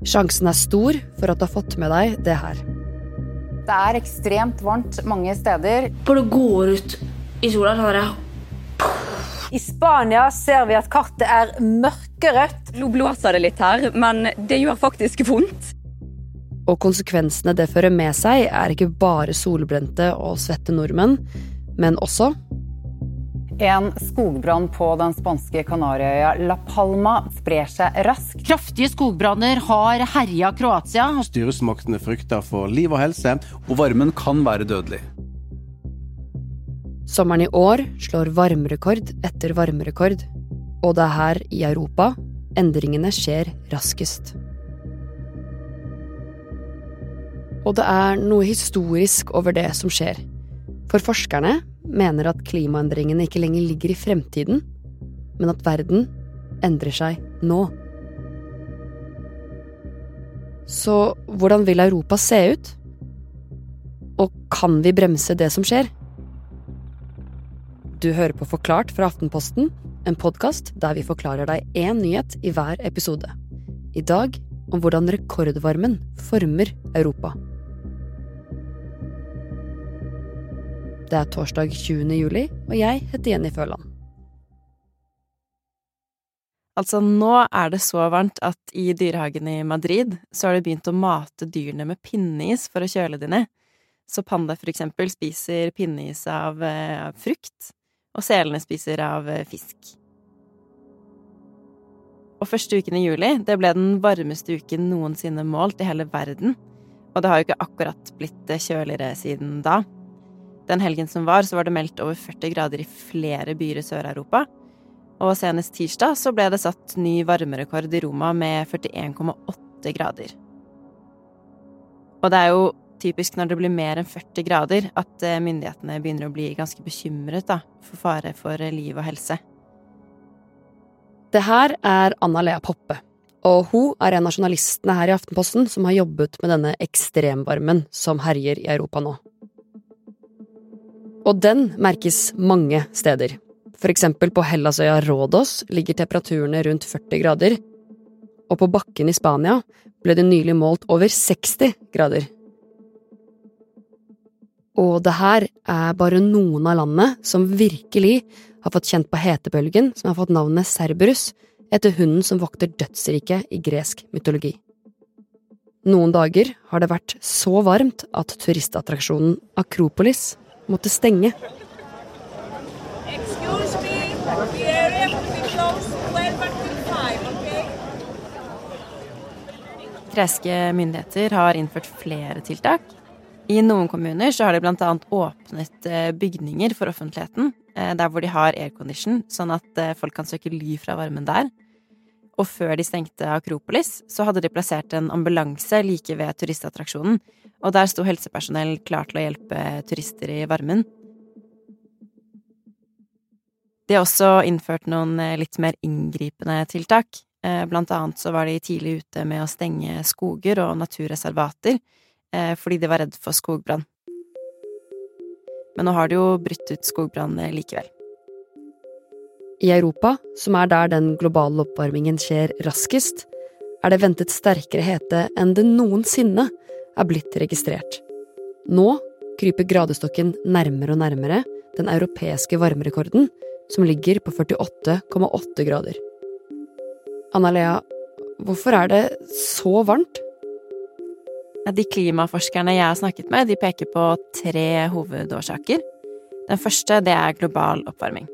Sjansen er stor for at du har fått med deg det her. Det er ekstremt varmt mange steder. Bare går ut i sola, så har jeg I Spania ser vi at kartet er mørkerødt. Nå blåser det litt her, men det gjør faktisk vondt. Og konsekvensene det fører med seg, er ikke bare solbrente og svette nordmenn, men også En skogbrann på den spanske Kanariøya La Palma sprer seg raskt. Kraftige skogbranner har herja Kroatia. Styresmaktene frykter for liv og helse. Og varmen kan være dødelig. Sommeren i år slår varmerekord etter varmerekord, og det er her i Europa endringene skjer raskest. Og det er noe historisk over det som skjer. For forskerne mener at klimaendringene ikke lenger ligger i fremtiden, men at verden endrer seg nå. Så hvordan vil Europa se ut? Og kan vi bremse det som skjer? Du hører på Forklart fra Aftenposten, en podkast der vi forklarer deg én nyhet i hver episode. I dag om hvordan rekordvarmen former Europa. Det er torsdag 20. juli, og jeg heter Jenny Føland. Altså, nå er det så varmt at i dyrehagen i Madrid så har de begynt å mate dyrene med pinneis for å kjøle de ned. Så panda for eksempel spiser pinneis av av frukt, og selene spiser av eh, fisk. Og første uken i juli, det ble den varmeste uken noensinne målt i hele verden. Og det har jo ikke akkurat blitt eh, kjøligere siden da. Den helgen som var, så var det meldt over 40 grader i flere byer i Sør-Europa. Og senest tirsdag så ble det satt ny varmerekord i Roma med 41,8 grader. Og det er jo typisk når det blir mer enn 40 grader at eh, myndighetene begynner å bli ganske bekymret da, for fare for eh, liv og helse. Det her er Anna Lea Poppe, og hun er en av journalistene her i Aftenposten som har jobbet med denne ekstremvarmen som herjer i Europa nå. Og den merkes mange steder. Eksempel på Hellasøya Rådås ligger temperaturene rundt 40 grader, og på bakken i Spania ble det nylig målt over 60 grader. Og det her er bare noen av landene som virkelig har fått kjent på hetebølgen som har fått navnet Cerberus, etter hunden som vokter dødsriket i gresk mytologi. Noen dager har det vært så varmt at turistattraksjonen Akropolis måtte stenge. Greske myndigheter har innført flere tiltak. I noen kommuner så har de blant annet åpnet eh, bygninger for offentligheten, eh, der hvor de har aircondition, sånn at eh, folk kan søke ly fra varmen der. Og før de stengte Akropolis, så hadde de plassert en ambulanse like ved turistattraksjonen, og der sto helsepersonell klar til å hjelpe turister i varmen. De har også innført noen litt mer inngripende tiltak. Blant annet så var de tidlig ute med å stenge skoger og naturreservater fordi de var redd for skogbrann. Men nå har de jo brutt ut skogbrann likevel. I Europa, som er der den globale oppvarmingen skjer raskest, er det ventet sterkere hete enn det noensinne er blitt registrert. Nå kryper gradestokken nærmere og nærmere den europeiske varmerekorden, som ligger på 48,8 grader. Anna-Lea, hvorfor er det så varmt? De klimaforskerne jeg har snakket med, de peker på tre hovedårsaker. Den første, det er global oppvarming.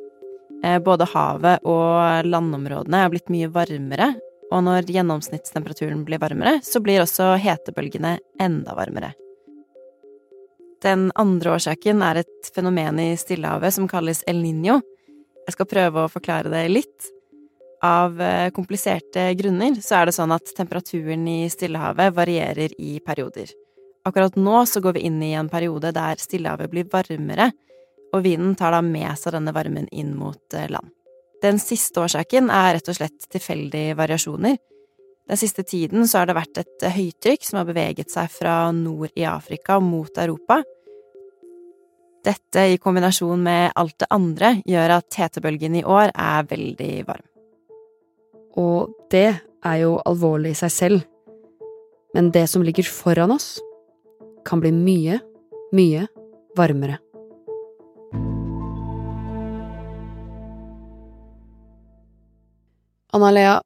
Både havet og landområdene er blitt mye varmere, og når gjennomsnittstemperaturen blir varmere, så blir også hetebølgene enda varmere. Den andre årsaken er et fenomen i Stillehavet som kalles El Niño. Jeg skal prøve å forklare det litt. Av kompliserte grunner så er det sånn at temperaturen i Stillehavet varierer i perioder. Akkurat nå så går vi inn i en periode der Stillehavet blir varmere, og vinden tar da med seg denne varmen inn mot land. Den siste årsaken er rett og slett tilfeldige variasjoner. Den siste tiden så har det vært et høytrykk som har beveget seg fra nord i Afrika mot Europa. Dette i kombinasjon med alt det andre gjør at hetebølgen i år er veldig varm. Og det er jo alvorlig i seg selv. Men det som ligger foran oss, kan bli mye, mye varmere. Anna-Lea,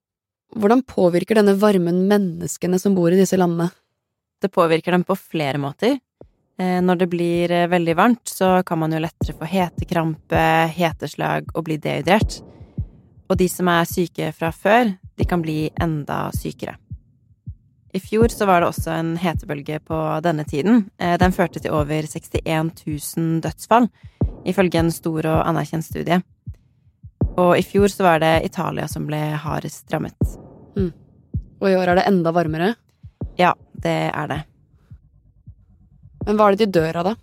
hvordan påvirker denne varmen menneskene som bor i disse landene? Det påvirker dem på flere måter. Eh, når det blir eh, veldig varmt, så kan man jo lettere få hetekrampe, heteslag og bli dehydrert. Og de som er syke fra før, de kan bli enda sykere. I fjor så var det også en hetebølge på denne tiden. Eh, den førte til over 61 000 dødsfall, ifølge en stor og anerkjent studie. Og i fjor så var det Italia som ble hardest rammet. Mm. Og i år er det enda varmere? Ja, det er det. Men hva er det de dør av, da?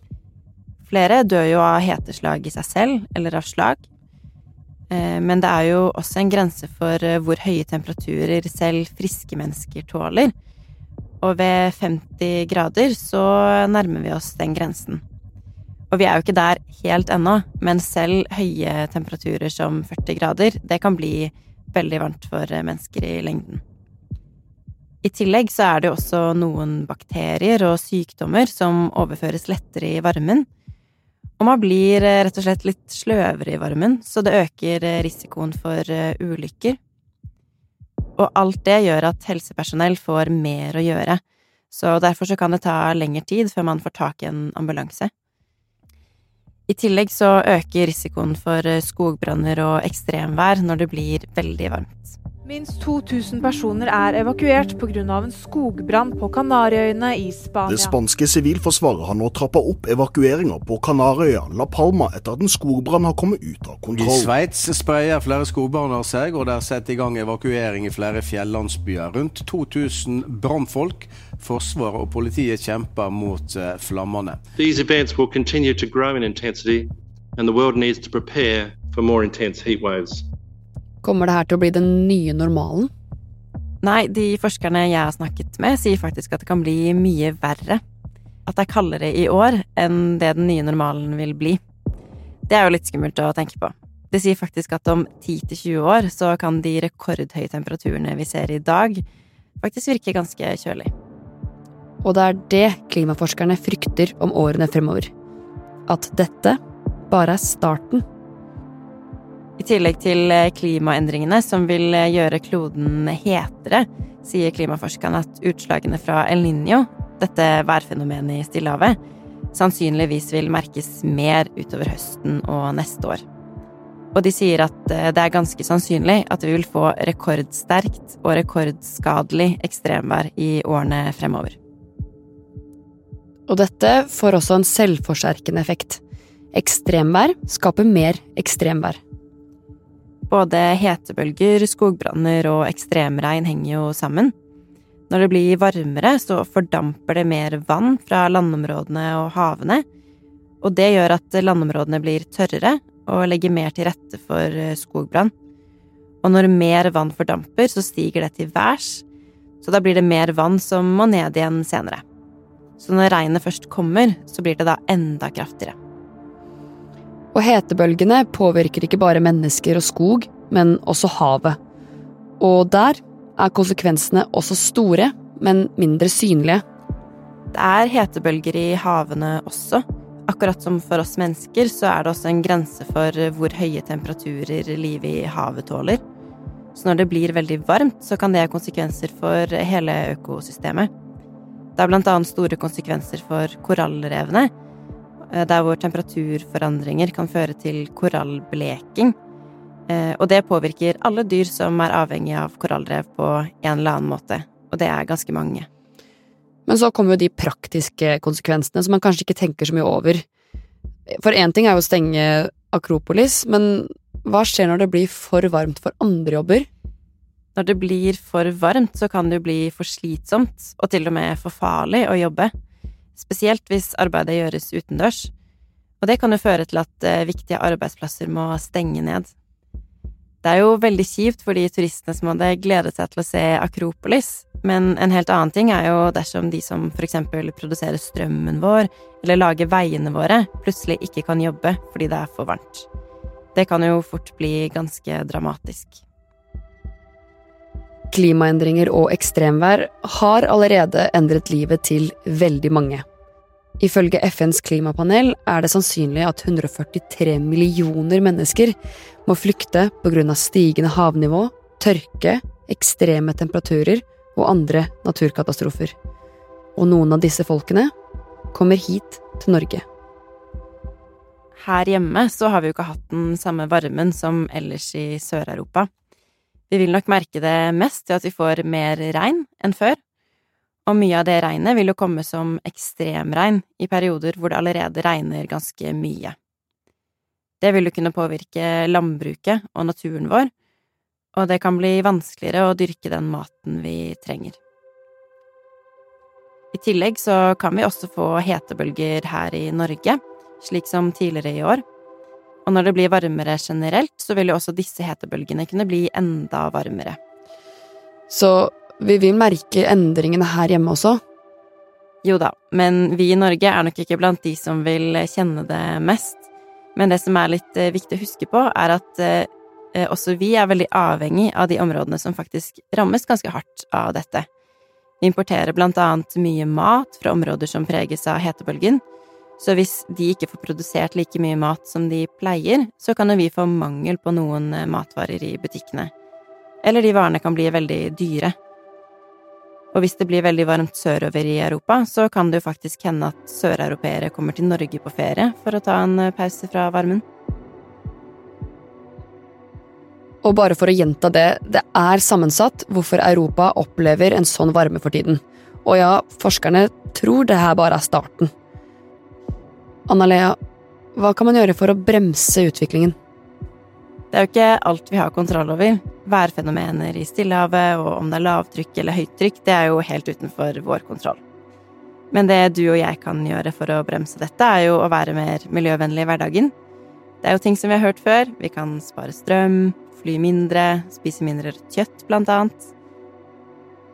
Flere dør jo av heteslag i seg selv, eller av slag. Eh, men det er jo også en grense for eh, hvor høye temperaturer selv friske mennesker tåler. Og ved 50 grader så nærmer vi oss den grensen. Og vi er jo ikke der helt ennå, men selv høye temperaturer som 40 grader, det kan bli veldig varmt for mennesker i lengden. I tillegg så er det jo også noen bakterier og sykdommer som overføres lettere i varmen. Og man blir rett og slett litt sløvere i varmen, så det øker risikoen for ulykker. Og alt det gjør at helsepersonell får mer å gjøre, så derfor så kan det ta lengre tid før man får tak i en ambulanse. I tillegg så øker risikoen for eh, skogbranner og ekstremvær når det blir veldig varmt. Minst 2000 personer er evakuert pga. en skogbrann på Kanariøyene i Spania. Det spanske sivilforsvaret har nå trappa opp evakueringer på Kanariøya La Palma etter at en skogbrann har kommet ut av kontroll. I Sveits sprayer flere skogbranner seg, og det er satt i gang evakuering i flere fjellandsbyer. Rundt 2000 brannfolk Forsvaret og politiet kjemper mot uh, flammene. These events will continue to grow in intensity, and the world needs to prepare for more intense heat waves. Kommer det her til å bli den nye normalen? Nei, de forskerne jeg har snakket med, sier faktisk at det kan bli mye verre. At det er kaldere i år enn det den nye normalen vil bli. Det er jo litt skummelt å tenke på. Det sier faktisk at om 10-20 år så kan de rekordhøye temperaturene vi ser i dag, faktisk virke ganske kjølig. Og det er det klimaforskerne frykter om årene fremover. At dette bare er starten. I tillegg til eh, klimaendringene som vil eh, gjøre kloden hetere, sier klimaforskerne at utslagene fra El Niño, dette værfenomenet i Stillehavet, sannsynligvis vil merkes mer utover høsten og neste år. Og de sier at eh, det er ganske sannsynlig at vi vil få rekordsterkt og rekordskadelig ekstremvær i årene fremover. Og dette får også en selvforsterkende effekt. Ekstremvær skaper mer ekstremvær. Både hetebølger, skogbranner og ekstremregn henger jo sammen. Når det blir varmere, så fordamper det mer vann fra landområdene og havene, og det gjør at landområdene blir tørrere og legger mer til rette for eh, skogbrann. Og når mer vann fordamper, så stiger det til værs, så da blir det mer vann som må ned igjen senere. Så når regnet først kommer, så blir det da enda kraftigere. Og hetebølgene påvirker ikke bare mennesker og skog, men også havet. Og der er konsekvensene også store, men mindre synlige. Det er hetebølger i havene også. Akkurat som for oss mennesker, så er det også en grense for hvor høye temperaturer livet i havet tåler. Så når det blir veldig varmt, så kan det ha konsekvenser for hele økosystemet. Det har blant annet store konsekvenser for korallrevene, der hvor temperaturforandringer kan føre til korallbleking. Eh, og det påvirker alle dyr som er avhengig av korallrev på en eller annen måte, og det er ganske mange. Men så kommer jo de praktiske konsekvensene som man kanskje ikke tenker så mye over. For én ting er jo å stenge Akropolis, men hva skjer når det blir for varmt for andre jobber? Når det blir for varmt, så kan det jo bli for slitsomt, og til og med for farlig å jobbe. Spesielt hvis arbeidet gjøres utendørs. Og det kan jo føre til at eh, viktige arbeidsplasser må stenge ned. Det er jo veldig kjipt for de turistene som hadde gledet seg til å se Akropolis, men en helt annen ting er jo dersom de som for eksempel produserer strømmen vår, eller lager veiene våre, plutselig ikke kan jobbe fordi det er for varmt. Det kan jo fort bli ganske dramatisk. Klimaendringer og ekstremvær har allerede endret livet til veldig mange. Ifølge FNs klimapanel er det sannsynlig at 143 millioner mennesker må flykte pga. stigende havnivå, tørke, ekstreme temperaturer og andre naturkatastrofer. Og noen av disse folkene kommer hit til Norge. Her hjemme så har vi jo ikke hatt den samme varmen som ellers i Sør-Europa. Vi vil nok merke det mest ved at vi får mer regn enn før, og mye av det regnet vil jo komme som ekstremregn i perioder hvor det allerede regner ganske mye. Det vil jo kunne påvirke landbruket og naturen vår, og det kan bli vanskeligere å dyrke den maten vi trenger. I tillegg så kan vi også få hetebølger her i Norge, slik som tidligere i år. Og når det blir varmere generelt, så vil jo også disse hetebølgene kunne bli enda varmere. Så vi vil merke endringene her hjemme også? Jo da, men vi i Norge er nok ikke blant de som vil kjenne det mest. Men det som er litt eh, viktig å huske på, er at eh, også vi er veldig avhengig av de områdene som faktisk rammes ganske hardt av dette. Vi importerer blant annet mye mat fra områder som preges av hetebølgen, så hvis de ikke får produsert like mye mat som de pleier, så kan jo vi få mangel på noen eh, matvarer i butikkene. Eller de varene kan bli veldig dyre. Og hvis det blir veldig varmt sørover i Europa, så kan det jo faktisk hende at søreuropeere kommer til Norge på ferie for å ta en eh, pause fra varmen. Og bare for å gjenta det, det er sammensatt hvorfor Europa opplever en sånn varme for tiden. Og ja, forskerne tror det her bare er starten. Anna-Lea, hva kan man gjøre for å bremse utviklingen? Det er jo ikke alt vi har kontroll over. Værfenomener i Stillehavet og om det er lavtrykk eller høytrykk, det er jo helt utenfor vår kontroll. Men det du og jeg kan gjøre for å bremse dette, er jo å være mer miljøvennlig i hverdagen. Det er jo ting som vi har hørt før. Vi kan spare strøm, fly mindre, spise mindre rødt kjøtt, blant annet.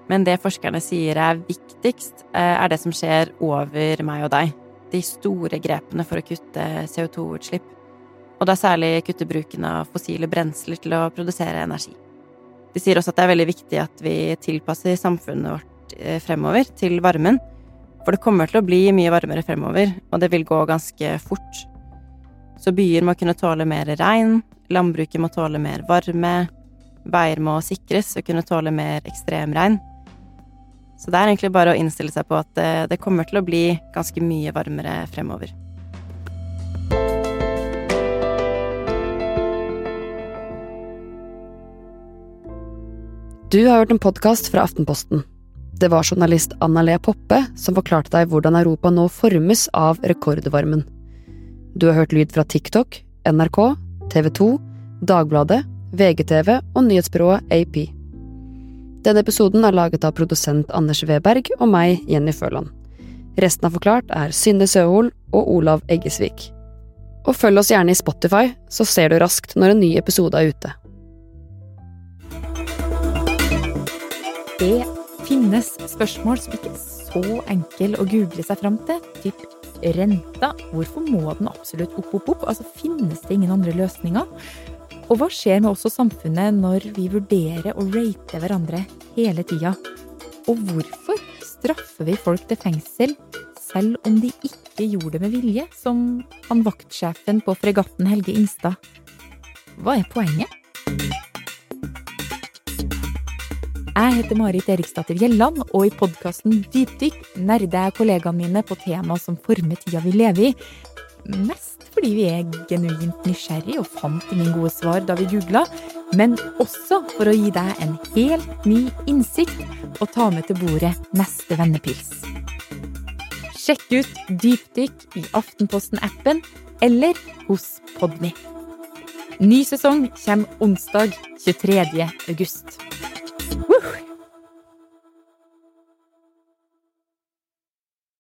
Men det forskerne sier er viktigst, eh, er det som skjer over meg og deg. De store grepene for å kutte CO2-utslipp. Og er særlig kutte bruken av fossile brensler til å produsere energi. De sier også at det er veldig viktig at vi tilpasser samfunnet vårt eh, fremover til varmen. For det kommer til å bli mye varmere fremover, og det vil gå ganske fort. Så byer må kunne tåle mer regn, landbruket må tåle mer varme, veier må sikres og kunne tåle mer ekstremregn. Så det er egentlig bare å innstille seg på at det, det kommer til å bli ganske mye varmere fremover. Du har hørt en podkast fra Aftenposten. Det var journalist Anna Lea Poppe som forklarte deg hvordan Europa nå formes av rekordvarmen. Du har hørt lyd fra TikTok, NRK, TV 2, Dagbladet, VGTV og nyhetsbyrået AP. Denne episoden er laget av produsent Anders Weberg og meg, Jenny Føland. Resten av Forklart er Synne Søhol og Olav Eggesvik. Og følg oss gjerne i Spotify, så ser du raskt når en ny episode er ute. Det finnes spørsmål som ikke er så enkle å google seg fram til. Typ renta. Hvorfor må den absolutt opp, opp, opp? Altså, Finnes det ingen andre løsninger? Og hva skjer med oss og samfunnet når vi vurderer å rate hverandre hele tida? Og hvorfor straffer vi folk til fengsel selv om de ikke gjorde det med vilje, som han vaktsjefen på fregatten Helge Ingstad? Hva er poenget? Jeg heter Marit Eriksdatter Gjelland, og i podkasten Dypdykk nerder jeg kollegaene mine på tema som former tida vi lever i. Mest fordi vi er genuint nysgjerrig og fant ingen gode svar da vi googla, men også for å gi deg en helt ny innsikt og ta med til bordet neste vennepils. Sjekk ut Dypdykk i Aftenposten-appen eller hos Podmy. Ny sesong kommer onsdag 23. august.